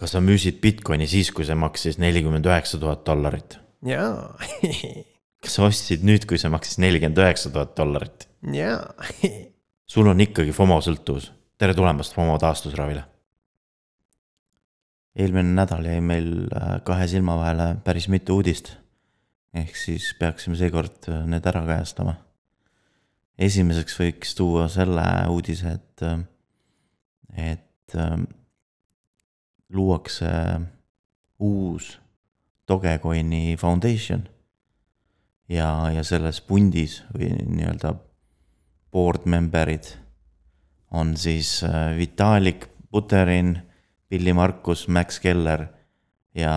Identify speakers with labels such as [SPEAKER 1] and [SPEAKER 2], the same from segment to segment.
[SPEAKER 1] kas sa müüsid Bitcoini siis, kui see maksis nelikümmend üheksa tuhat dollarit?
[SPEAKER 2] jaa
[SPEAKER 1] kas sa ostsid nüüd, kui see maksis nelikümmend üheksa tuhat dollarit?
[SPEAKER 2] jaa
[SPEAKER 1] sul on ikkagi FOMO sõltuvus. tere tulemast FOMO taastusravile. eelmine nädal jäi meil äh, kahe silma vahele päris mitu uudist. ehk siis peaksime seekord äh, need ära kajastama. esimeseks võiks tuua selle uudise, et, äh, et luuakse uus Dogecoini foundation. ja, ja selles pundis või nii-öelda board member'id on siis äh, Vitalik Buterin, Billy Markus, Max Keller ja,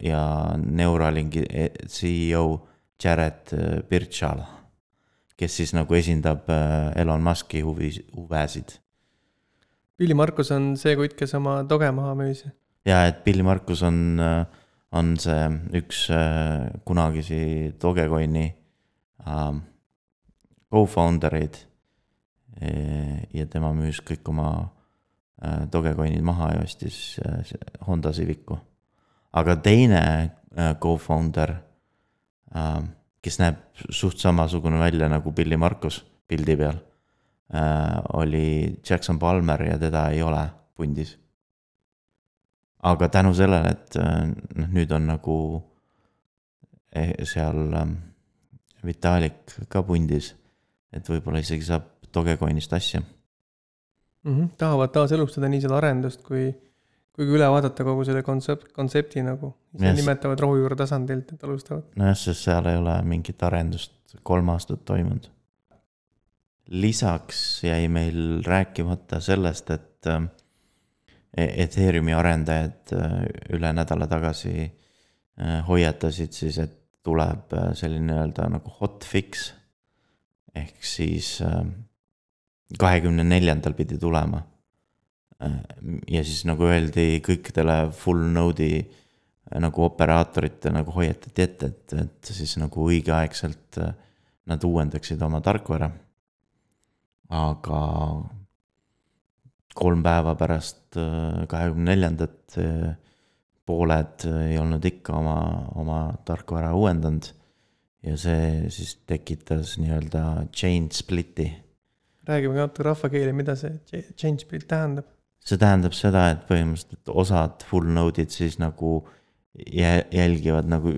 [SPEAKER 1] ja Neuralinki e, CEO Jared äh, Birchall, kes siis nagu esindab äh, Elon Musk'i huvi, huvesid
[SPEAKER 2] Billy Markus on see kutt, kes oma toge maha müüs.
[SPEAKER 1] ja, et Billy Markus on, on see üks äh, kunagisi Dogecoini ähm, co-founder eid. ja tema müüs kõik oma äh, Dogecoinid maha ja ostis äh, Honda Civicu. aga teine co-founder, ähm, kes näeb suht samasugune välja nagu Billy Markus pildi peal äh, oli Jackson Palmer ja teda ei ole pundis. aga tänu sellele, et äh, noh, nüüd on nagu eh, seal äh, Vitalik ka pundis, et võib-olla isegi saab Dogecoinist asja
[SPEAKER 2] mm. -hmm. tahavad taaselustada nii seda arendust kui, kui ka üle vaadata kogu selle kontsept, kontsepti nagu. ise nimetavad rohujuure tasandilt, et alustavad.
[SPEAKER 1] nojah, sest seal ei ole mingit arendust kolm aastat toimunud lisaks jäi meil rääkimata sellest, et äh, Ethereumi arendajad äh, üle nädala tagasi äh, hoiatasid siis, et tuleb selline nii-öelda nagu hot fix. ehk siis kahekümne neljandal pidi tulema. ja siis nagu öeldi kõikidele full node'i nagu operaatorite nagu hoiatati ette, et, et siis nagu õigeaegselt nad uuendaksid oma tarkvara aga kolm päeva pärast äh, kahekümne neljandat äh, pooled äh, ei olnud ikka oma, oma tarkvara uuendanud. ja see siis tekitas nii-öelda chain split'i.
[SPEAKER 2] räägime natuke rahvakeeli, mida see chain split tähendab?
[SPEAKER 1] see tähendab seda, et põhimõtteliselt osad full node'id siis nagu jälgivad nagu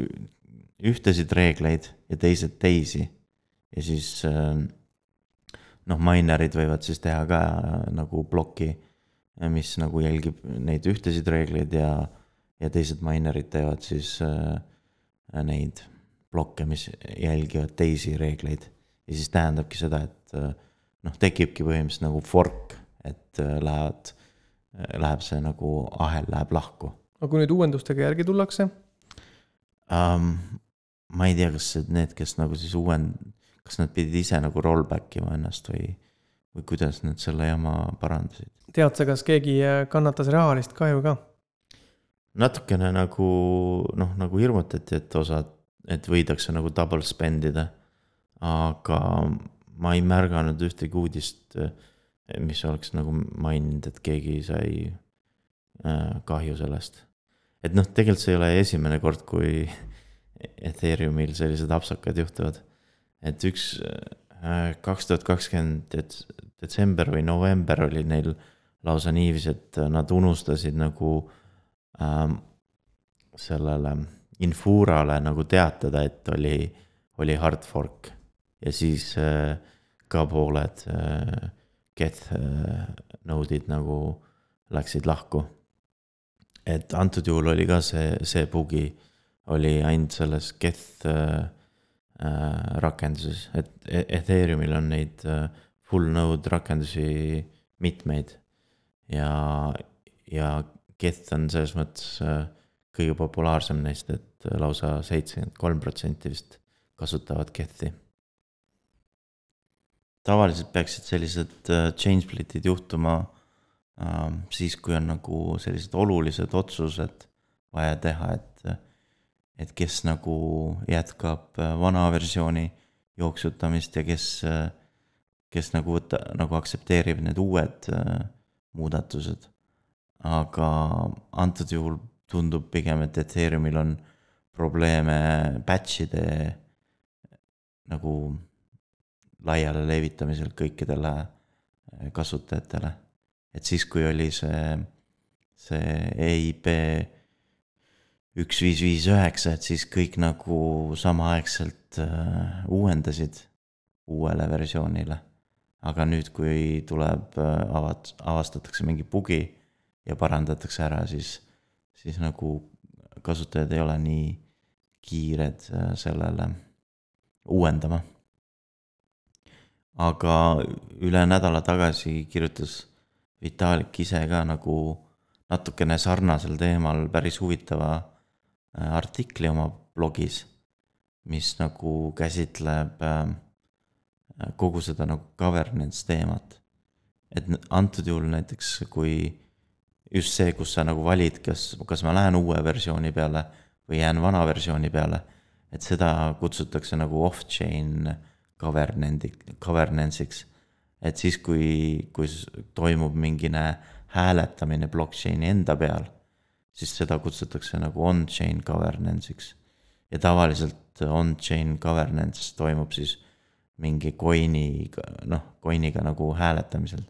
[SPEAKER 1] ühtesid reegleid ja teised teisi. ja siis noh, minerid võivad siis teha ka nagu ploki, mis nagu jälgib neid ühtesid reegleid ja, ja teised minerid teevad siis äh, neid plokke, mis jälgivad teisi reegleid. ja siis tähendabki seda, et äh, noh, tekibki põhimõtteliselt nagu fork, et äh, lähevad, läheb see nagu ahel läheb lahku.
[SPEAKER 2] aga kui nüüd uuendustega järgi tullakse
[SPEAKER 1] um,? ma ei tea, kas need, kes nagu siis uuend-, kas nad pidid ise nagu rollback ima ennast või, või kuidas nad selle jama parandasid?
[SPEAKER 2] tead sa, kas keegi äh, kannatas rahalist kahju ka?
[SPEAKER 1] natukene nagu noh, nagu hirmutati, et osad, et võidakse nagu double spend ida. aga ma ei märganud ühtegi uudist, äh, mis oleks nagu maininud, et keegi sai äh, kahju sellest. et noh, tegelikult see ei ole esimene kord, kui Ethereumil sellised apsakad juhtuvad et üks, äh, kaks tuhat kakskümmend detsember või november oli neil lausa niiviisi, et nad unustasid nagu ähm, sellele Infurale nagu teatada, et oli, oli hard fork. ja siis äh, ka pooled äh, get äh, node'id nagu läksid lahku. et antud juhul oli ka see, see bugi oli ainult selles get äh, rakenduses, et e-, Ethereumil on neid äh, full node rakendusi mitmeid. ja, ja Geth on selles mõttes äh, kõige populaarsem neist, et lausa seitsekümmend kolm protsenti vist kasutavad Gethi. tavaliselt peaksid sellised change split'id juhtuma siis, kui on nagu sellised olulised otsused vaja teha, et et kes nagu jätkab äh, vana versiooni jooksutamist ja kes, äh, kes nagu võta, nagu aktsepteerib need uued äh, muudatused. aga antud juhul tundub pigem, et Ethereumil on probleeme batch'ide nagu laiale levitamisel kõikidele kasutajatele. et siis, kui oli see, see EIB üks viis viis üheksa, et siis kõik nagu samaaegselt äh, uuendasid uuele versioonile. aga nüüd, kui tuleb äh,, avat-, avastatakse mingi bugi ja parandatakse ära, siis, siis nagu kasutajad ei ole nii kiired äh, sellele uuendama. aga üle nädala tagasi kirjutas Vitalik ise ka nagu natukene sarnasel teemal päris huvitava artikli oma blogis, mis nagu käsitleb ähm, kogu seda nagu governance teemat. et antud juhul näiteks, kui just see, kus sa nagu valid, kas, kas ma lähen uue versiooni peale või jään vana versiooni peale, et seda kutsutakse nagu off-chain governance'i, governance'iks. et siis, kui, kui toimub mingine hääletamine blockchain'i enda peal siis seda kutsutakse nagu on-chain governance'iks. ja tavaliselt on-chain governance toimub siis mingi coin'iga, noh, coin'iga nagu hääletamisel.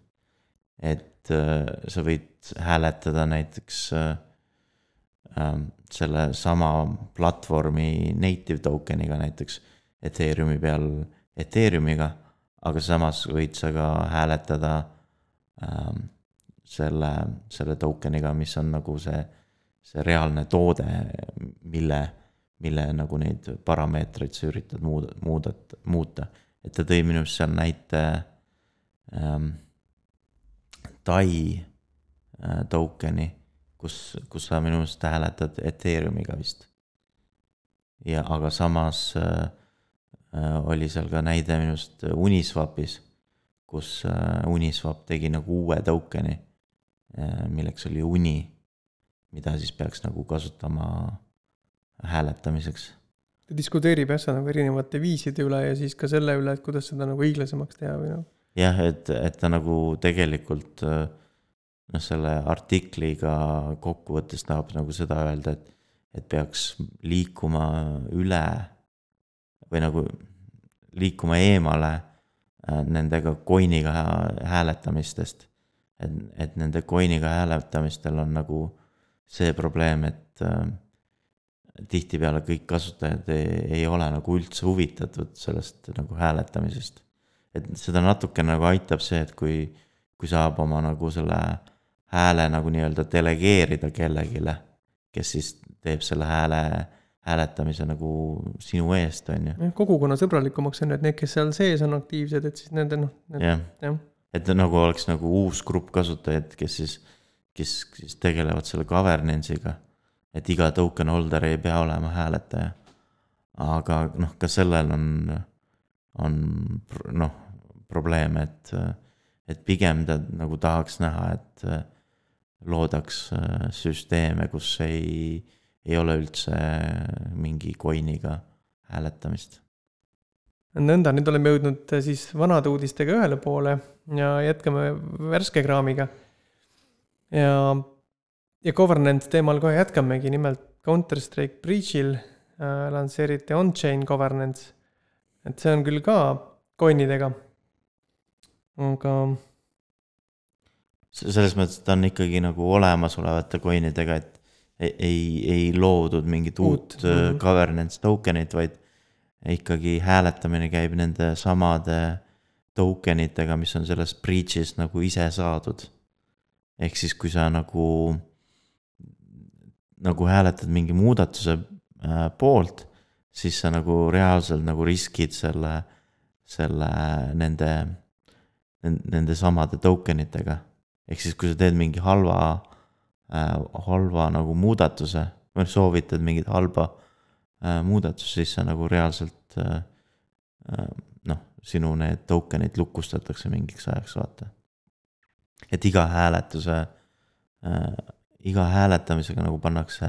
[SPEAKER 1] et äh, sa võid hääletada näiteks äh, äh, selle sama platvormi native token'iga näiteks Ethereumi peal Ethereumiga, aga samas võid sa ka hääletada äh, selle, selle token'iga, mis on nagu see see reaalne toode, mille, mille nagu neid parameetreid sa üritad muuda, muudat-, muuta. et ta tõi minu arust seal näite ähm, Tai äh, token'i, kus, kus sa minu arust hääletad Ethereumiga vist. ja aga samas äh, äh, oli seal ka näide minu arust Uniswapis, kus äh, Uniswap tegi nagu uue token'i äh,, milleks oli Uni mida siis peaks nagu kasutama hääletamiseks.
[SPEAKER 2] ta diskuteerib jah, seal nagu erinevate viiside üle ja siis ka selle üle, et kuidas seda nagu õiglasemaks teha või noh.
[SPEAKER 1] jah, et, et ta nagu tegelikult noh, selle artikliga kokkuvõttes tahab nagu seda öelda, et, et peaks liikuma üle või nagu liikuma eemale äh, nendega coin'iga hääletamistest. et, et nende coin'iga hääletamistel on nagu see probleem, et äh, tihtipeale kõik kasutajad ei, ei ole nagu üldse huvitatud sellest nagu hääletamisest. et seda natuke nagu aitab see, et kui, kui saab oma nagu selle hääle nagu nii-öelda delegeerida kellelegi, kes siis teeb selle hääle, hääletamise nagu sinu eest, on ju.
[SPEAKER 2] kogukonnasõbralikumaks on, et need, kes seal sees on aktiivsed, et siis nende noh.
[SPEAKER 1] jah ja., et nagu oleks nagu uus grupp kasutajaid, kes siis kes siis tegelevad selle governance'iga. et iga token holder ei pea olema hääletaja. aga noh, ka sellel on, on noh, probleem, et, et pigem ta nagu tahaks näha, et loodaks süsteeme, kus ei, ei ole üldse mingi coin'iga hääletamist.
[SPEAKER 2] nõnda, nüüd oleme jõudnud siis vanade uudistega ühele poole ja jätkame värske kraamiga ja, ja governance teemal kohe jätkamegi, nimelt Counter-Strike Breach'il äh, lansseeriti on-chain governance. et see on küll ka coin'idega, aga.
[SPEAKER 1] selles mõttes, et ta on ikkagi nagu olemasolevate coin'idega, et ei, ei loodud mingit uut, uut mm -hmm. governance token'it, vaid ikkagi hääletamine käib nende samade token itega, mis on selles breach'is nagu ise saadud ehk siis, kui sa nagu, nagu hääletad mingi muudatuse äh, poolt, siis sa nagu reaalselt nagu riskid selle, selle nende, nende samade token itega. ehk siis, kui sa teed mingi halva äh,, halva nagu muudatuse või soovitad mingit halba äh, muudatust, siis sa nagu reaalselt noh, sinu need token'id lukustatakse mingiks ajaks, vaata et iga hääletuse äh,, iga hääletamisega nagu pannakse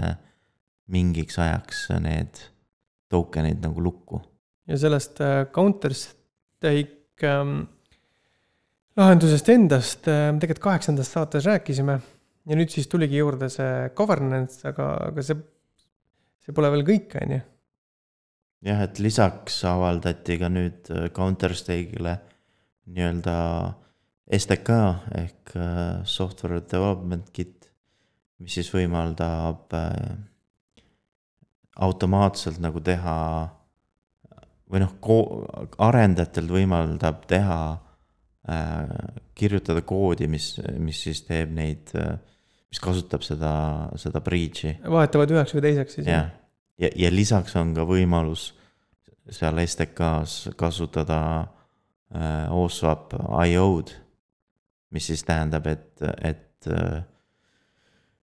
[SPEAKER 1] mingiks ajaks need token'id nagu lukku.
[SPEAKER 2] ja sellest äh, Counter-Strike ähm, lahendusest endast äh, tegelikult kaheksandast saates rääkisime. ja nüüd siis tuligi juurde see governance, aga, aga see, see pole veel kõik, on ju.
[SPEAKER 1] jah, et lisaks avaldati ka nüüd äh, Counter Strike'ile nii-öelda STK ehk äh, Software Development Kit, mis siis võimaldab äh, automaatselt nagu teha või noh, arendajatel võimaldab teha äh,, kirjutada koodi, mis, mis siis teeb neid, mis kasutab seda, seda breach'i.
[SPEAKER 2] Vahetavad üheks või teiseks siis.
[SPEAKER 1] jah, ja, ja lisaks on ka võimalus seal STK-s kasutada äh, OSWAP IO-d, mis siis tähendab, et, et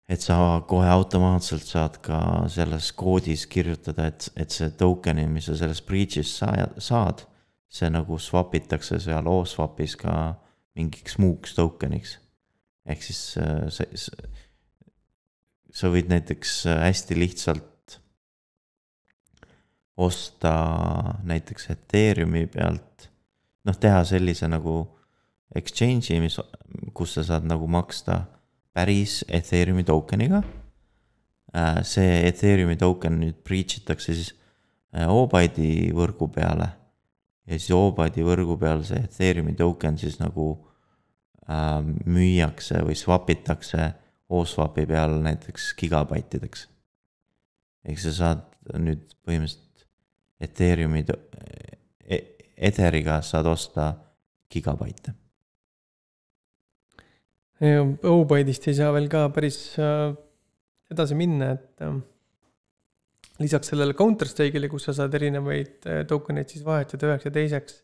[SPEAKER 1] et sa kohe automaatselt saad ka selles koodis kirjutada, et, et see token'i, mis sa sellest breach'ist saa-, saad, see nagu swap itakse seal OSWAP-is ka mingiks muuks token'iks. ehk siis äh, see, sa võid näiteks äh, hästi lihtsalt osta näiteks Ethereumi pealt, noh, teha sellise nagu exchange'i, mis, kus sa saad nagu maksta päris Ethereumi token'iga. see Ethereumi token nüüd breach itakse siis äh, Obyte'i võrgu peale. ja siis Obyte'i võrgu peal see Ethereumi token siis nagu äh, müüakse või swap itakse OSWAP-i peal näiteks gigabaitideks. ehk sa saad nüüd põhimõtteliselt Ethereumi, Etheriga saad osta gigabaite.
[SPEAKER 2] Obyte'ist ei saa veel ka päris äh, edasi minna, et äh, lisaks sellele Counter Strike'ile, kus sa saad erinevaid äh, token eid siis vahetada üheks ja teiseks,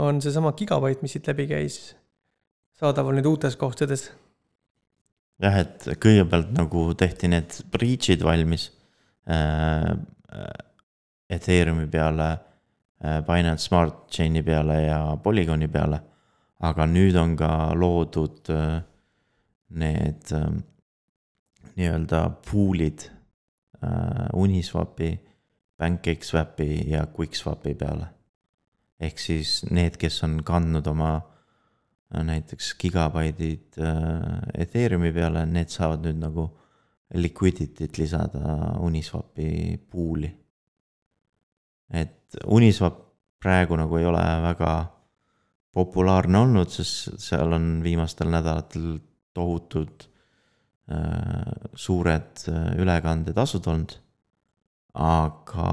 [SPEAKER 2] on seesama Gigabyte, mis siit läbi käis, saadaval nüüd uutes kohtades.
[SPEAKER 1] jah, et kõigepealt nagu tehti need breach'id valmis äh,. Ethereumi peale äh,, Binance Smart Chain'i peale ja Polygoni peale. Aga nüüd on ka loodud äh, need äh, nii-öelda pool'id äh, Uniswapi, PancakeSwapi ja QuickSwapi peale. ehk siis need, kes on kandnud oma äh, näiteks gigabaidid Ethereumi peale, need saavad nüüd nagu liquidity't lisada Uniswapi pool'i. et Uniswap praegu nagu ei ole väga populaarne olnud, sest seal on viimastel nädalatel tohutud äh, suured äh, ülekandetasud olnud. aga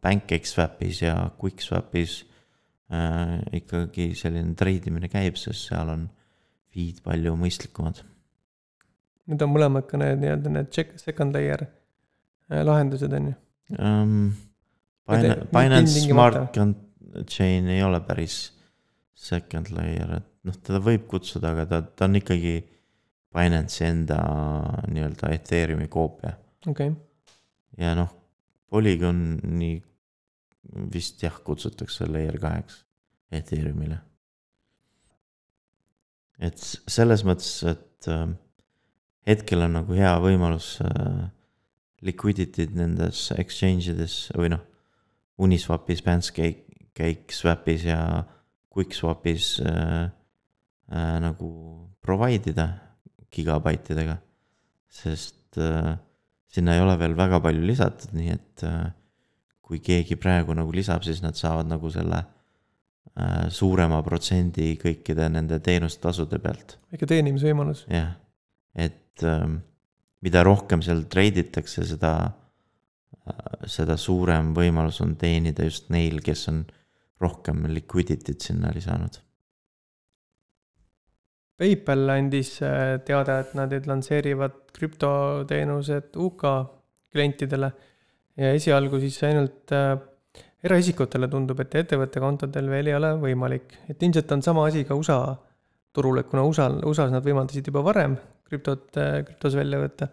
[SPEAKER 1] PancakeSwapis ja QuickSwapis äh, ikkagi selline treidimine käib, sest seal on fee'd palju mõistlikumad.
[SPEAKER 2] Need on mõlemad ka need nii-öelda need check, second layer äh, lahendused on ju.
[SPEAKER 1] um,. Binance. Smart Chain ei ole päris second layer, et noh, teda võib kutsuda, aga ta, ta on ikkagi Binance'i enda nii-öelda Ethereumi koopia
[SPEAKER 2] okei okay.,
[SPEAKER 1] ja noh, Polygoni vist jah, kutsutakse layer kaheks Ethereumile. et selles mõttes, et äh, hetkel on nagu hea võimalus äh, liquidity'd nendes exchange ides või noh, Uniswapis, Pancake, Cakeswapis ja QuickSwapis äh, äh, nagu provide ida gigabaitidega. sest äh, sinna ei ole veel väga palju lisatud, nii et äh, kui keegi praegu nagu lisab, siis nad saavad nagu selle äh, suurema protsendi kõikide nende teenustasude pealt,
[SPEAKER 2] väike teenimisvõimalus.
[SPEAKER 1] jah. et ähm, mida rohkem seal treiditakse, seda, seda suurem võimalus on teenida just neil, kes on rohkem liquidity't sinna lisanud.
[SPEAKER 2] PayPal andis äh, teada, et nad nüüd lansseerivad krüptoteenused UK klientidele ja esialgu siis ainult äh, eraisikutele tundub, et ettevõtte kontodel veel ei ole võimalik, et ilmselt on sama asi ka USA turul, et kuna USA-l, USA-s nad võimaldasid juba varem krüptot, krüptos välja võtta,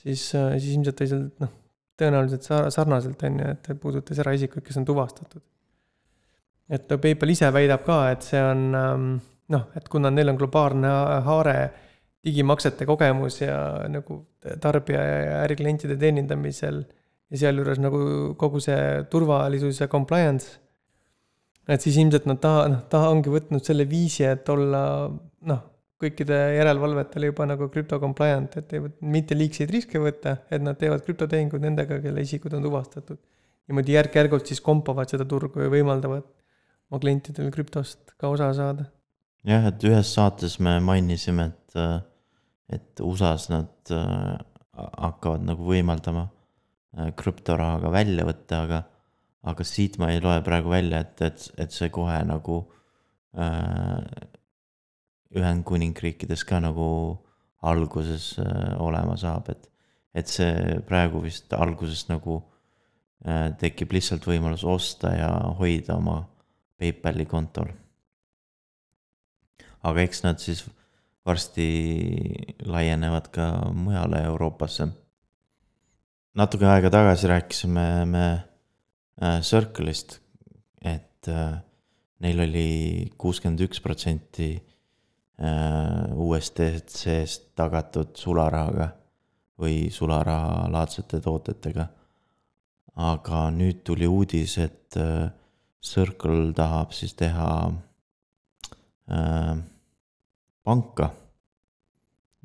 [SPEAKER 2] siis, siis ilmselt oli seal noh, tõenäoliselt sa- sarnaselt on ju, et puudutas eraisikuid, kes on tuvastatud. Et PayPal ise väidab ka, et see on ähm, noh, et kuna neil on globaalne haare digimaksete kogemus ja nagu tarbija ja äriklientide teenindamisel ja sealjuures nagu kogu see turvalisus ja compliance, et siis ilmselt nad taha, noh, taha ongi võtnud selle viisi, et olla noh, kõikide järelevalvetele juba nagu crypto compliant, et ei, mitte liigseid riske võtta, et nad teevad krüptotehinguid nendega, kelle isikud on tuvastatud. niimoodi järk-järgult siis kompavad seda turgu ja võimaldavad oma klientidel krüptost ka osa saada.
[SPEAKER 1] jah, et ühes saates me mainisime, et, et USA-s nad äh, hakkavad nagu võimaldama äh, krüptoraha ka välja võtta, aga, aga siit ma ei loe praegu välja, et, et, et see kohe nagu äh, Ühendkuningriikides ka nagu alguses äh, olema saab, et, et see praegu vist alguses nagu äh, tekib lihtsalt võimalus osta ja hoida oma PayPali kontol. aga eks nad siis varsti laienevad ka mujale Euroopasse. natuke aega tagasi rääkisime me äh, Circle'ist, et neil oli kuuskümmend üks protsenti Äh, USDC-st tagatud sularahaga või sularahalaadsete toodetega. aga nüüd tuli uudis, et äh, Circle tahab siis teha äh, panka.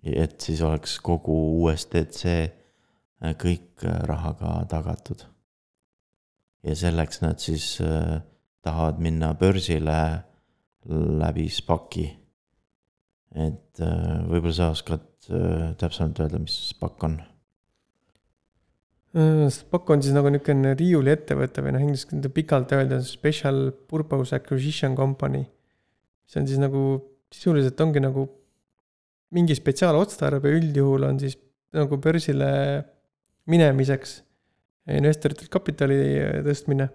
[SPEAKER 1] et siis oleks kogu USDC äh, kõik rahaga tagatud. ja selleks nad siis äh, tahavad minna börsile läbi SPAC-i et äh, võib-olla sa oskad äh, täpsemalt öelda, mis SPAC on?
[SPEAKER 2] Äh, SPAC on siis nagu niisugune riiuliettevõte või noh, inglise keeles pikalt öelda special purpose acquisition company. see on siis nagu sisuliselt ongi nagu mingi spetsiaalotstarve, üldjuhul on siis nagu börsile minemiseks investoritelt kapitali tõstmine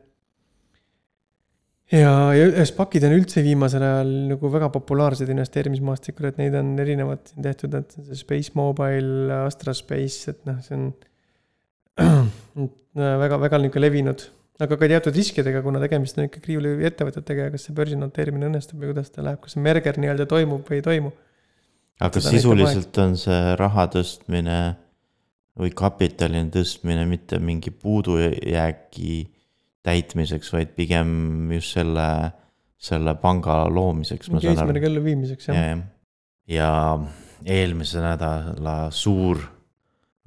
[SPEAKER 2] ja, ja SPAC-id on üldse viimasel ajal nagu väga populaarsed investeerimismaastikul, et neid on erinevad siin tehtud, et Space Mobile, Astra Space, et noh, see on väga, väga niisugune levinud. aga ka teatud riskidega, kuna tegemist on ikkagi riiuliettevõtetega ja kas see börsi noteerimine õnnestub ja kuidas ta läheb, kas see merger nii-öelda toimub või ei toimu.
[SPEAKER 1] aga sisuliselt on see raha tõstmine või kapitali tõstmine mitte mingi puudujäägi täitmiseks, vaid pigem just selle, selle panga loomiseks.
[SPEAKER 2] mingi eesmärgi elluviimiseks, jah
[SPEAKER 1] ja,. ja eelmise nädala suur,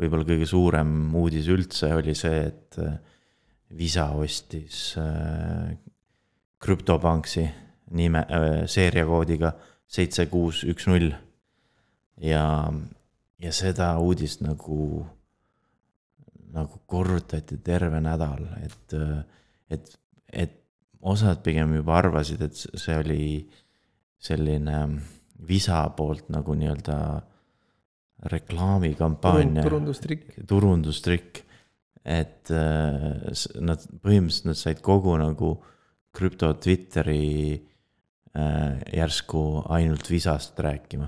[SPEAKER 1] võib-olla kõige suurem uudis üldse oli see, et äh, Visa ostis krüptopanksi äh, nime äh,, seeriakoodiga seitse, kuus, üks, null. ja, ja seda uudist nagu, nagu korrutati terve nädal, et äh, et, et osad pigem juba arvasid, et see oli selline Visa poolt nagu nii-öelda reklaamikampaania.
[SPEAKER 2] turundustrikk.
[SPEAKER 1] turundustrikk, et äh, nad põhimõtteliselt nad said kogu nagu krüpto Twitteri äh, järsku ainult Visast rääkima.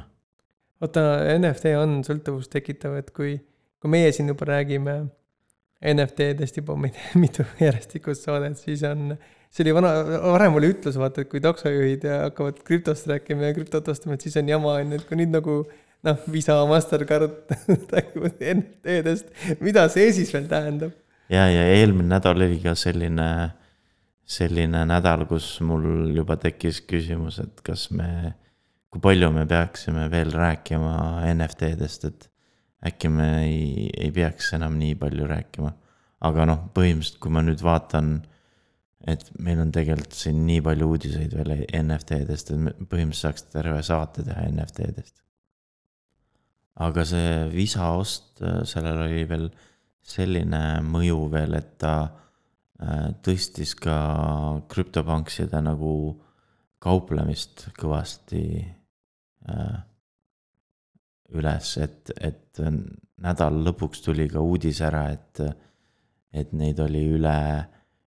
[SPEAKER 2] vaata, NFT on sõltuvust tekitav, et kui, kui meie siin juba räägime NFT-dest juba ma ei tea, mitu järjestikust saadet, siis on, see oli vana, varem oli ütlus, vaata, et kui taksojuhid hakkavad krüptost rääkima ja krüptot ostma, et siis on jama, on ju, et kui nüüd nagu noh, Visa, Mastercard NFT-dest, mida see siis veel tähendab?
[SPEAKER 1] ja, ja eelmine nädal oli ka selline, selline nädal, kus mul juba tekkis küsimus, et kas me, kui palju me peaksime veel rääkima NFT-dest, et äkki me ei, ei peaks enam nii palju rääkima. aga noh, põhimõtteliselt, kui ma nüüd vaatan, et meil on tegelikult siin nii palju uudiseid veel NFT-dest, et põhimõtteliselt saaks terve saate teha NFT-dest. Aga see visa ost, sellel oli veel selline mõju veel, et ta äh, tõstis ka krüptopankside nagu kauplemist kõvasti äh, üles, et, et nädala lõpuks tuli ka uudis ära, et, et neid oli üle,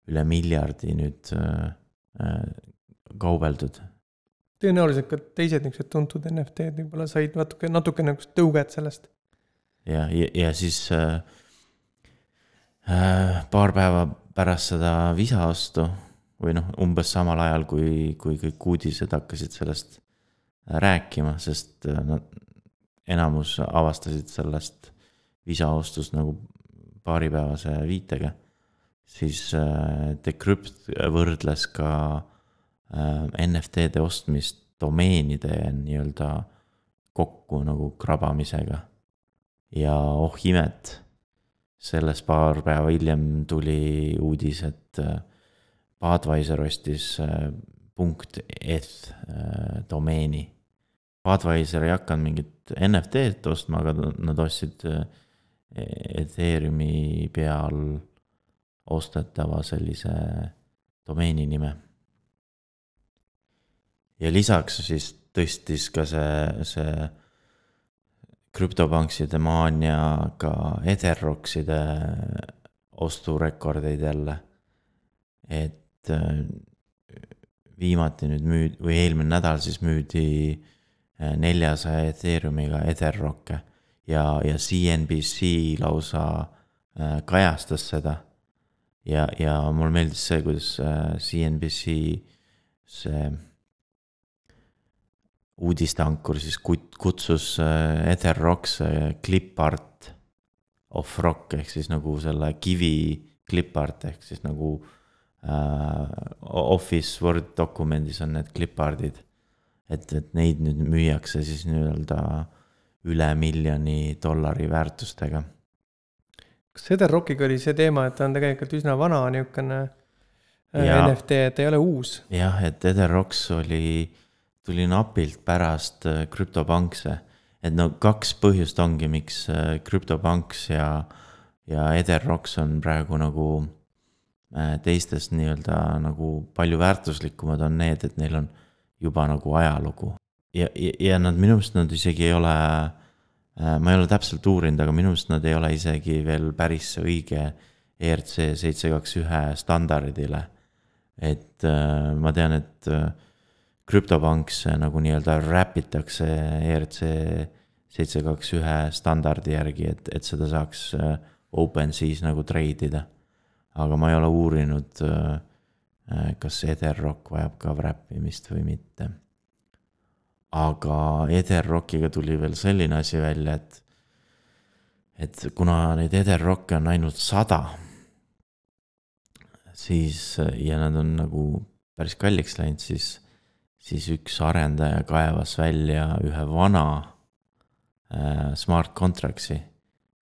[SPEAKER 1] üle miljardi nüüd äh, kaubeldud.
[SPEAKER 2] Tõenäoliselt ka teised niisugused tuntud NFT-d võib-olla said natuke, natuke nagu tõuget sellest.
[SPEAKER 1] ja, ja, ja siis äh, äh, paar päeva pärast seda visa ostu või noh, umbes samal ajal, kui, kui kõik uudised hakkasid sellest rääkima, sest nad, enamus avastasid sellest visaostust nagu paaripäevase viitega. siis äh, Decrypt võrdles ka äh, NFT-de ostmist domeenide nii-öelda kokku nagu krabamisega. ja oh imet, sellest paar päeva hiljem tuli uudis, et äh, Budweiser ostis äh, punkt eth äh, domeeni. Budweiser ei hakanud mingit NFT-d ostma, aga nad ostsid Ethereumi peal ostetava sellise domeeni nime. Ja lisaks siis tõstis ka see, see krüptopankside maania ka Etherroxide osturekordeid jälle. et äh, viimati nüüd müü- või eelmine nädal siis müüdi äh, neljasaja Ethereumiga Etherrocke ja, ja CNBC lausa äh, kajastas seda. ja, ja mulle meeldis see, kuidas CNBC see uudisteankur siis kutsus äh, Ether Rocks äh, clipart of rock ehk siis nagu selle kivi clipart ehk siis nagu äh, Office Word dokumendis on need clipardid. et, et neid nüüd müüakse siis nii-öelda üle miljoni dollari väärtustega.
[SPEAKER 2] kas Ether Rockiga oli see teema, et ta on tegelikult üsna vana niisugune äh, NFT, et ei ole uus?
[SPEAKER 1] jah, et Ether Rocks oli tuli napilt pärast krüptopankse. Äh, et no kaks põhjust ongi, miks krüptopanks äh, ja, ja Etherrocks on praegu nagu äh, teistest nii-öelda nagu palju väärtuslikumad on need, et neil on juba nagu ajalugu. ja, ja, ja nad minu meelest nad isegi ei ole, ma ei ole täpselt uurinud, aga minu meelest nad ei ole isegi veel päris õige ERC seitse kaks ühe standardile. et ma tean, et krüptopanks nagu nii-öelda wrap itakse ERC seitse, kaks, ühe standardi järgi, et, et seda saaks äh, OpenSea's nagu treidida. aga ma ei ole uurinud, äh, äh, kas Etherrock vajab ka wrap imist või mitte. aga Etherrockiga tuli veel selline asi välja, et, et kuna neid Etherrocke on ainult sada, siis ja nad on nagu päris kalliks läinud, siis siis üks arendaja kaevas välja ühe vana äh, smart contract'i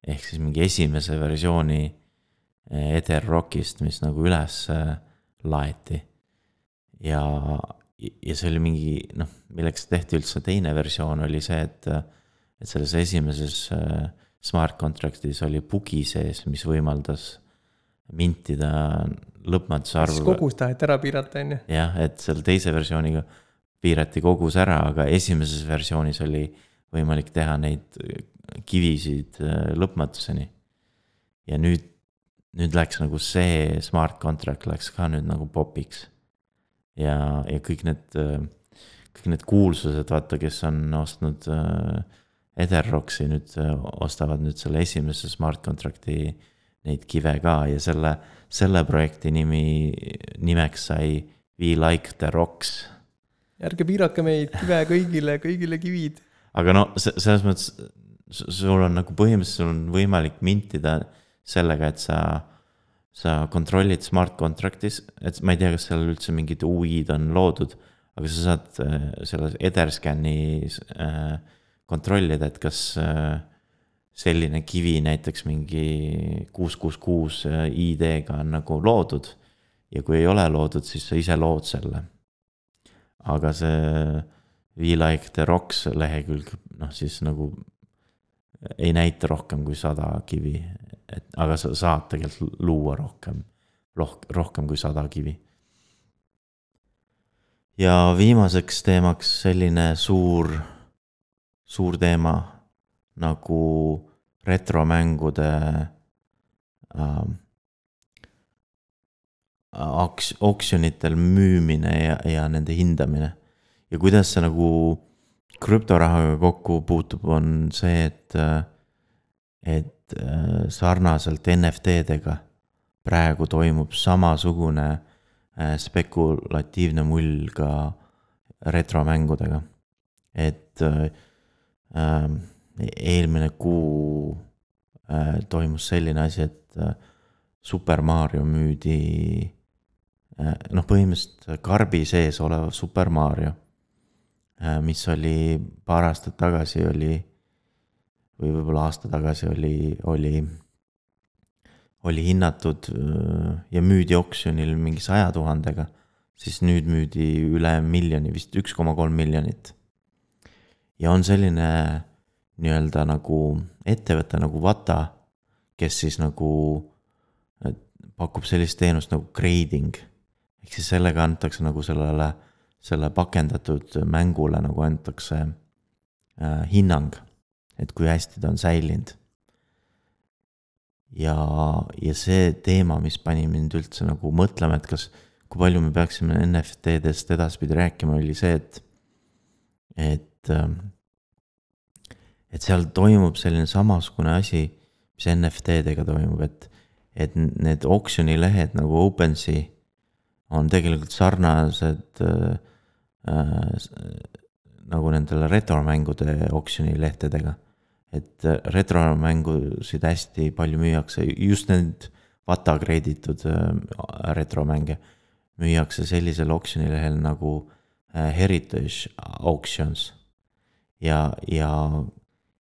[SPEAKER 1] ehk siis mingi esimese versiooni äh, Etherrockist, mis nagu üles äh, laeti. ja, ja see oli mingi noh, milleks tehti üldse teine versioon, oli see, et, et selles esimeses äh, smart contract'is oli bugi sees, mis võimaldas mintida lõpmatuse arvu.
[SPEAKER 2] kogus taheti ära piirata, on ju.
[SPEAKER 1] jah, et selle teise versiooniga piirati kogus ära, aga esimeses versioonis oli võimalik teha neid kivisid äh, lõpmatuseni. ja nüüd, nüüd läks nagu see smart contract läks ka nüüd nagu popiks. ja, ja kõik need, äh, kõik need kuulsused, vaata, kes on ostnud äh, Etherroxi nüüd ostavad nüüd selle esimese smart contract'i neid kive ka ja selle, selle projekti nimi, nimeks sai We like the rocks
[SPEAKER 2] ärge piirake meid, kive kõigile, kõigile kivid.
[SPEAKER 1] aga no selles mõttes, sul on nagu põhimõtteliselt sul on võimalik mintida sellega, et sa, sa kontrollid smart contract'is, et ma ei tea, kas seal üldse mingid UI-d on loodud, aga sa saad äh, selles Etherscan'i äh, kontrollida, et kas äh, selline kivi näiteks mingi kuus, kuus, kuus ID-ga on nagu loodud. ja kui ei ole loodud, siis sa ise lood selle aga see We like the rocks lehekülg, noh siis nagu ei näita rohkem kui sada kivi. et aga sa saad tegelikult luua rohkem, rohkem kui sada kivi. ja viimaseks teemaks selline suur, suur teema nagu retromängude äh, aks-, oksjonitel müümine ja, ja nende hindamine. ja kuidas see nagu krüptorahaga kokku puutub, on see, et, et äh, sarnaselt NFT-dega praegu toimub samasugune äh, spekulatiivne mull ka retromängudega. et äh, ähm, eelmine kuu toimus selline asi, et Super Mario müüdi Äh, noh, põhimõtteliselt karbi sees olev Super Mario äh, mis oli paar aastat tagasi oli. või võib-olla aasta tagasi oli, oli, oli hinnatud äh, ja müüdi oksjonil mingi saja tuhandega. siis nüüd müüdi üle miljoni, vist üks koma kolm miljonit. ja on selline nii-öelda nagu ettevõte nagu Vata, kes siis nagu pakub sellist teenust nagu grading. Ehk siis sellega antakse nagu sellele, selle pakendatud mängule nagu antakse äh, hinnang, et kui hästi ta on säilinud. ja, ja see teema, mis pani mind üldse nagu mõtlema, et kas, kui palju me peaksime NFT-dest edaspidi rääkima, oli see, et, et äh, et seal toimub selline samasugune asi, mis NFT-dega toimub, et, et need oksjonilehed nagu OpenSea on tegelikult sarnased äh, äh, nagu nendele retromängude oksjonilehtedega. et äh, retromängusid hästi palju müüakse, just need vata kreeditud äh, retromänge müüakse sellisel oksjonilehel nagu äh, Heritage Auctions. ja, ja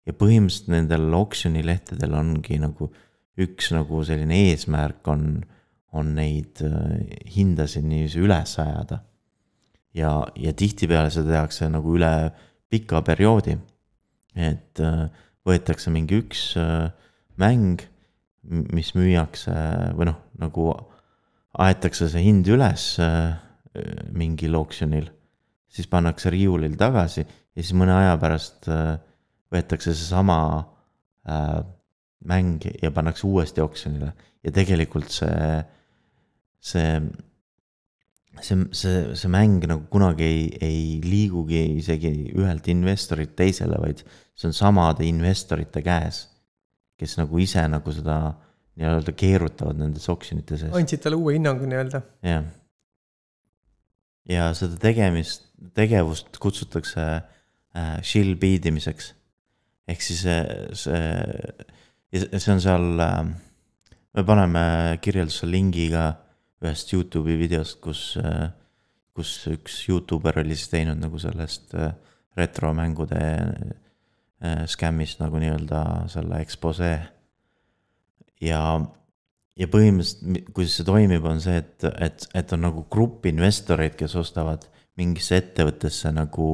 [SPEAKER 1] ja põhimõtteliselt nendel oksjonilehtedel ongi nagu üks nagu selline eesmärk on, on neid äh, hindasid niiviisi üles ajada. ja, ja tihtipeale seda tehakse nagu üle pika perioodi. et äh, võetakse mingi üks äh, mäng, mis müüakse või noh, nagu aetakse see hind üles mingil oksjonil, siis pannakse riiulil tagasi ja siis mõne aja pärast võetakse seesama mäng ja pannakse uuesti oksjonile ja tegelikult see, see, see, see, see mäng nagu kunagi ei, ei liigugi isegi ühelt investorilt teisele, vaid see on samade investorite käes, kes nagu ise nagu seda nii-öelda keerutavad nendes oksjonite sees.
[SPEAKER 2] andsid talle uue hinnangu nii-öelda.
[SPEAKER 1] jah. ja seda tegemist, tegevust kutsutakse äh, shill bead imiseks ehk siis see, see, see on seal, äh, me paneme kirjeldusse lingi ka ühest Youtube'i videost, kus, äh, kus üks Youtuber oli siis teinud nagu sellest äh, retromängude skämmist nagu nii-öelda selle expose. ja, ja põhimõtteliselt, kuidas see toimib, on see, et, et, et on nagu grupp investoreid, kes ostavad mingisse ettevõttesse nagu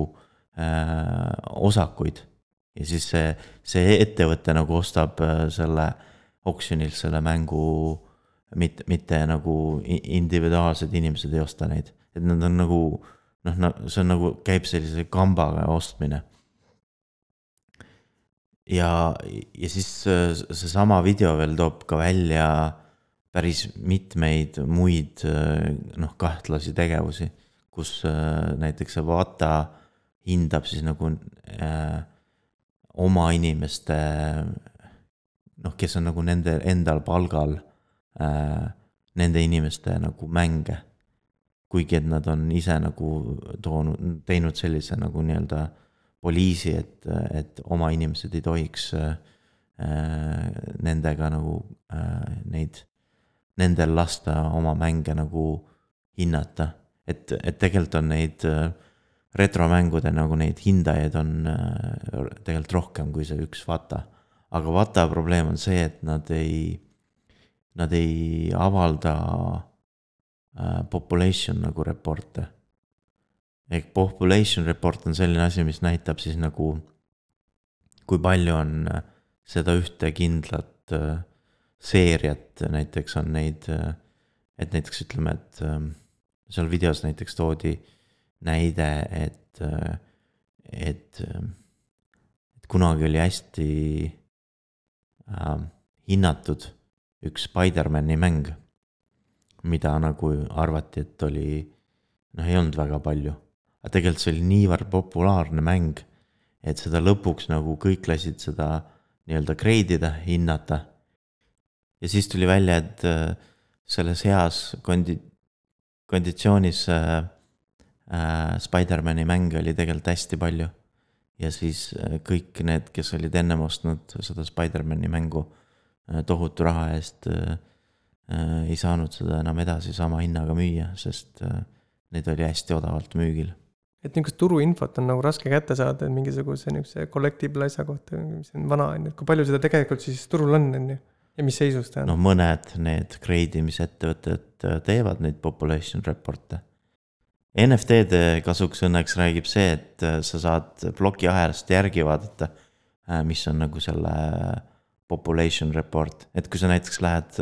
[SPEAKER 1] äh, osakuid ja siis see, see ettevõte nagu ostab äh, selle oksjonilt selle mängu, mitte, mitte nagu individuaalsed inimesed ei osta neid, et nad on nagu noh, see on nagu, käib sellise kambaga ostmine. ja, ja siis äh, seesama video veel toob ka välja päris mitmeid muid äh, noh, kahtlasi tegevusi, kus näiteks see Vata hindab siis nagu äh, oma inimeste noh, kes on nagu nende endal palgal äh,, nende inimeste nagu mänge. kuigi, et nad on ise nagu toonud, teinud sellise nagu nii-öelda poliisi, et, et oma inimesed ei tohiks äh, nendega nagu äh, neid, nendel lasta oma mänge nagu hinnata. et, et tegelikult on neid äh, retromängude nagu neid hindajaid on äh, tegelikult rohkem kui see üks Vata. aga Vata probleem on see, et nad ei, nad ei avalda äh, population nagu report'e. ehk population report on selline asi, mis näitab siis nagu, kui palju on äh, seda ühte kindlat seeriat, näiteks on neid, et näiteks ütleme, et seal videos näiteks toodi äh, näide, et, et, et kunagi oli hästi äh, hinnatud üks Spider-man'i mäng, mida nagu arvati, et oli, noh, ei olnud väga palju. aga tegelikult see oli niivõrd populaarne mäng, et seda lõpuks nagu kõik lasid seda nii-öelda grade ida, hinnata. ja siis tuli välja, et äh, selles heas kondi-, konditsioonis äh, äh, Spider-man'i mänge oli tegelikult hästi palju. ja siis äh, kõik need, kes olid ennem ostnud seda Spider-man'i mängu tohutu raha eest äh, äh, ei saanud seda enam edasi sama hinnaga müüa, sest äh, need oli hästi odavalt müügil.
[SPEAKER 2] et niisugust turuinfot on nagu raske kätte saada mingisuguse niisuguse collectible asja kohta, mis on vana, on ju, et kui palju seda tegelikult siis turul on, on ju. ja mis seisus ta on.
[SPEAKER 1] noh, mõned need greidimisettevõtted äh, teevad neid population report'e. NFT-de kasuks õnneks räägib see, et äh, sa saad plokiahelast järgi vaadata, äh, mis on nagu selle population report, et kui sa näiteks lähed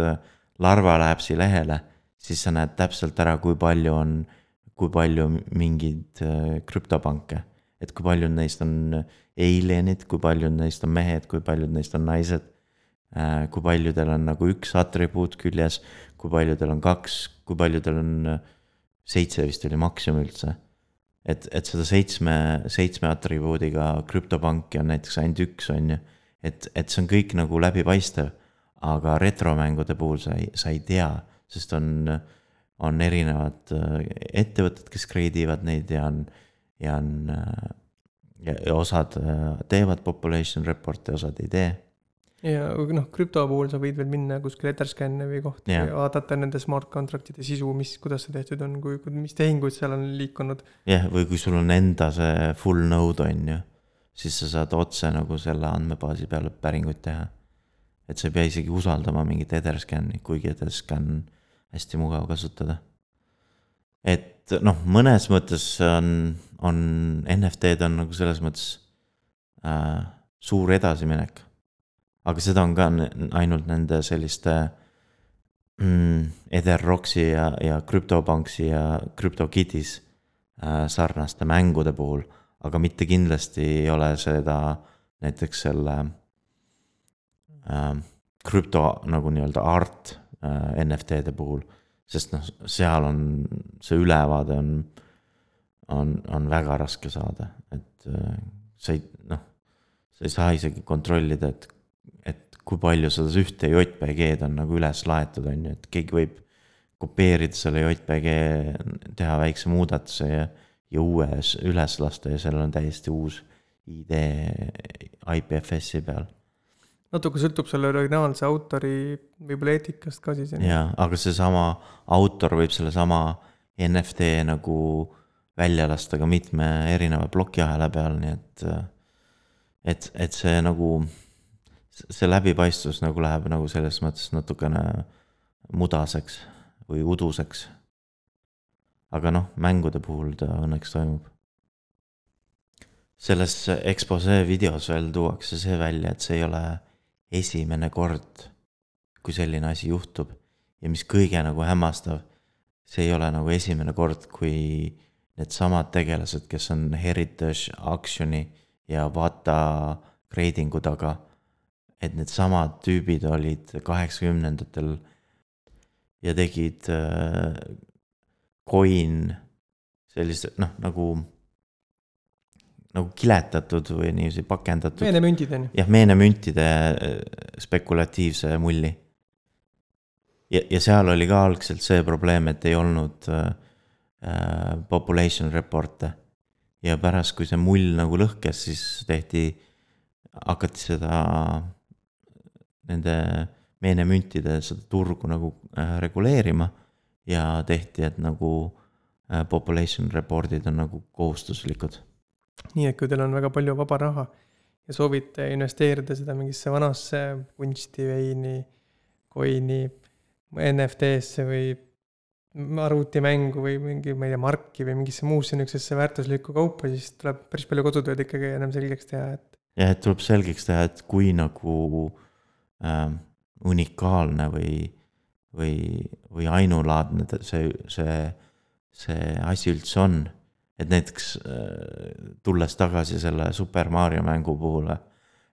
[SPEAKER 1] Larva Labsi lehele, siis sa näed täpselt ära, kui palju on äh, kui palju mingeid äh, krüptopanke. et kui paljud neist on alien'id, kui paljud neist on mehed, kui paljud neist on naised. Äh, kui paljudel on nagu üks atribuut küljes, kui paljudel on kaks, kui paljudel on äh, seitse vist oli maksimum üldse. et, et seda seitsme, seitsme atribuudiga krüptopanki on näiteks ainult üks, on ju. Et, et see on kõik nagu läbipaistev, aga retromängude puhul sa ei, sa ei tea, sest on on erinevad äh, ettevõtted, kes kreidivad neid ja on, ja on äh, ja, osad äh, teevad population report'e, osad ei tee.
[SPEAKER 2] ja noh, krüpto puhul sa võid veel minna kuskile Etherscan'i või kohta ja vaadata nende smart contract'ide sisu, mis, kuidas see tehtud on, kui, mis tehingud seal on liikunud.
[SPEAKER 1] jah, või kui sul on enda see full node on ju, siis sa saad otse nagu selle andmebaasi peale päringuid teha. et sa ei pea isegi usaldama mingit Etherscan'i, kuigi Etherscan hästi mugav kasutada. et noh, mõnes mõttes on, on NFT-d on nagu selles mõttes äh, suur edasiminek. aga seda on ka ainult nende selliste mm, Etherroxi ja, ja CryptoPunksi ja CryptoKitties äh, sarnaste mängude puhul, aga mitte kindlasti ei ole seda näiteks selle äh, krüpto nagu nii-öelda art Äh, NFT-de puhul. sest noh, seal on, see ülevaade on, on, on väga raske saada, et äh, sa ei, noh, sa ei saa isegi kontrollida, et, et kui palju seda ühte JPG-d on nagu üles laetud, on ju, et keegi võib kopeerida selle JPG, teha väikse muudatuse ja, ja uues üles lasta ja sellel on täiesti uus ID IPFS-i peal
[SPEAKER 2] natuke sõltub selle originaalse autori võib-olla eetikast ka siis.
[SPEAKER 1] jaa, aga seesama autor võib sellesama NFT nagu välja lasta ka mitme erineva plokiahela peal, nii et. et, et see nagu, see läbipaistvus nagu läheb nagu selles mõttes natukene mudaseks või uduseks. Aga noh, mängude puhul ta õnneks toimub selles expose videos veel tuuakse see välja, et see ei ole esimene kord, kui selline asi juhtub. ja mis kõige nagu hämmastav, see ei ole nagu esimene kord, kui needsamad tegelased, kes on Heritage Action'i ja Vata grading'u taga, et needsamad tüübid olid kaheksakümnendatel ja tegid äh, coin sellise noh, nagu nagu kiletatud või niiviisi pakendatud.
[SPEAKER 2] meenemüntid on ju.
[SPEAKER 1] jah, meenemüntide äh, spekulatiivse mulli. ja, ja seal oli ka algselt see probleem, et ei olnud äh, äh, population report'e. ja pärast, kui see mull nagu lõhkes, siis tehti, hakati seda, nende meenemüntide seda turgu nagu äh, reguleerima ja tehti, et nagu äh, population report'id on nagu kohustuslikud
[SPEAKER 2] nii et kui teil on väga palju vaba raha ja soovite investeerida seda mingisse vanasse kunsti, veini, coin'i, NFT-sse või arvutimängu või mingi, ma ei tea, marki või mingisse muusse niisugusesse väärtuslikku kaupa, siis tuleb päris palju kodutööd ikkagi ennem selgeks teha, et.
[SPEAKER 1] jah, et tuleb selgeks teha, et kui nagu äh, unikaalne või, või, või ainulaadne see, see, see asi üldse on et näiteks äh, tulles tagasi selle Super Mario mängu puhul,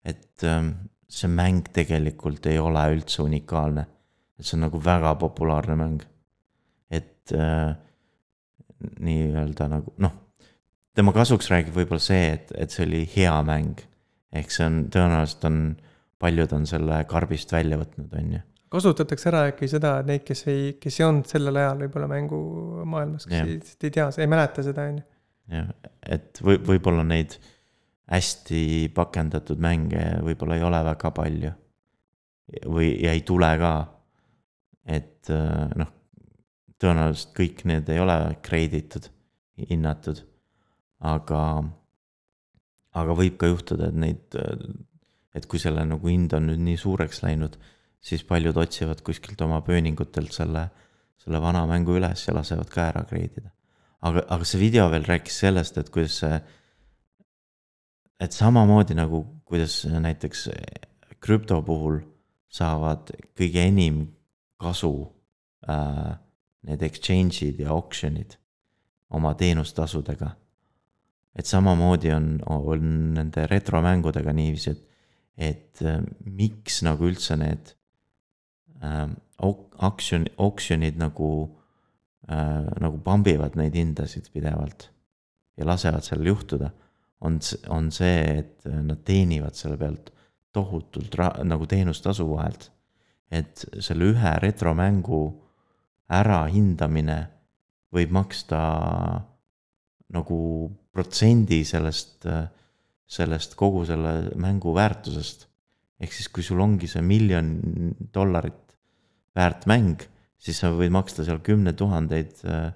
[SPEAKER 1] et ähm, see mäng tegelikult ei ole üldse unikaalne. et see on nagu väga populaarne mäng. et äh, nii-öelda nagu noh, tema kasuks räägib võib-olla see, et, et see oli hea mäng. ehk see on, tõenäoliselt on, paljud on selle karbist välja võtnud, on ju
[SPEAKER 2] kasutatakse ära äkki seda, et neid, kes ei, kes ei olnud sellel ajal võib-olla mängumaailmas, kes yeah. ei, ei tea, ei mäleta seda, on ju
[SPEAKER 1] jah, et või, võib-olla neid hästi pakendatud mänge võib-olla ei ole väga palju. või, ja ei tule ka. et äh, noh, tõenäoliselt kõik need ei ole grade itud, hinnatud. aga, aga võib ka juhtuda, et neid, et kui selle nagu hind on nüüd nii suureks läinud, siis paljud otsivad kuskilt oma pööningutelt selle, selle vana mängu üles ja lasevad ka ära kreidida. aga, aga see video veel rääkis sellest, et kuidas see, et samamoodi nagu, kuidas näiteks krüpto puhul saavad kõige enim kasu äh, need exchange'id ja auction'id oma teenustasudega. et samamoodi on, on nende retromängudega niiviisi, et, et äh, miks nagu üldse need äh, auction, auction'id nagu äh,, nagu pambivad neid hindasid pidevalt ja lasevad sellel juhtuda, on, on see, et nad teenivad selle pealt tohutult ra-, nagu teenustasu vahelt. et selle ühe retromängu ärahindamine võib maksta nagu protsendi sellest, sellest kogu selle mängu väärtusest. Ehk siis, kui sul ongi see miljon dollarit väärt mäng, siis sa võid maksta seal kümne tuhandeid äh,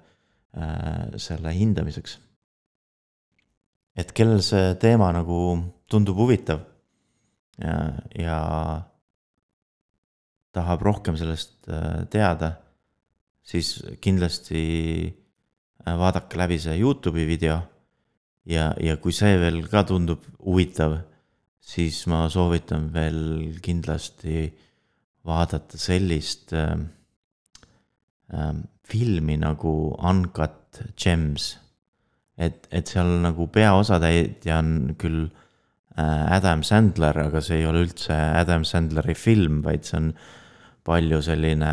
[SPEAKER 1] selle hindamiseks. et kellel see teema nagu tundub huvitav ja, ja tahab rohkem sellest äh, teada siis kindlasti äh, vaadake läbi see Youtube'i video. ja, ja kui see veel ka tundub huvitav, siis ma soovitan veel kindlasti vaadata sellist äh, äh, filmi nagu Uncut Gems. et, et seal nagu peaosatäitja on küll äh, Adam Sandler, aga see ei ole üldse Adam Sandleri film, vaid see on palju selline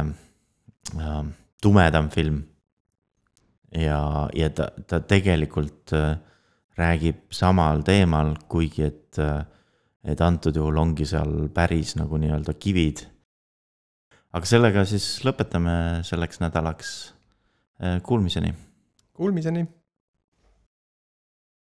[SPEAKER 1] äh, tumedam film. ja, ja ta, ta tegelikult äh, räägib samal teemal, kuigi et, äh, et antud juhul ongi seal päris nagu nii-öelda kivid. aga sellega siis lõpetame selleks nädalaks. Kuulmiseni.
[SPEAKER 2] Kuulmiseni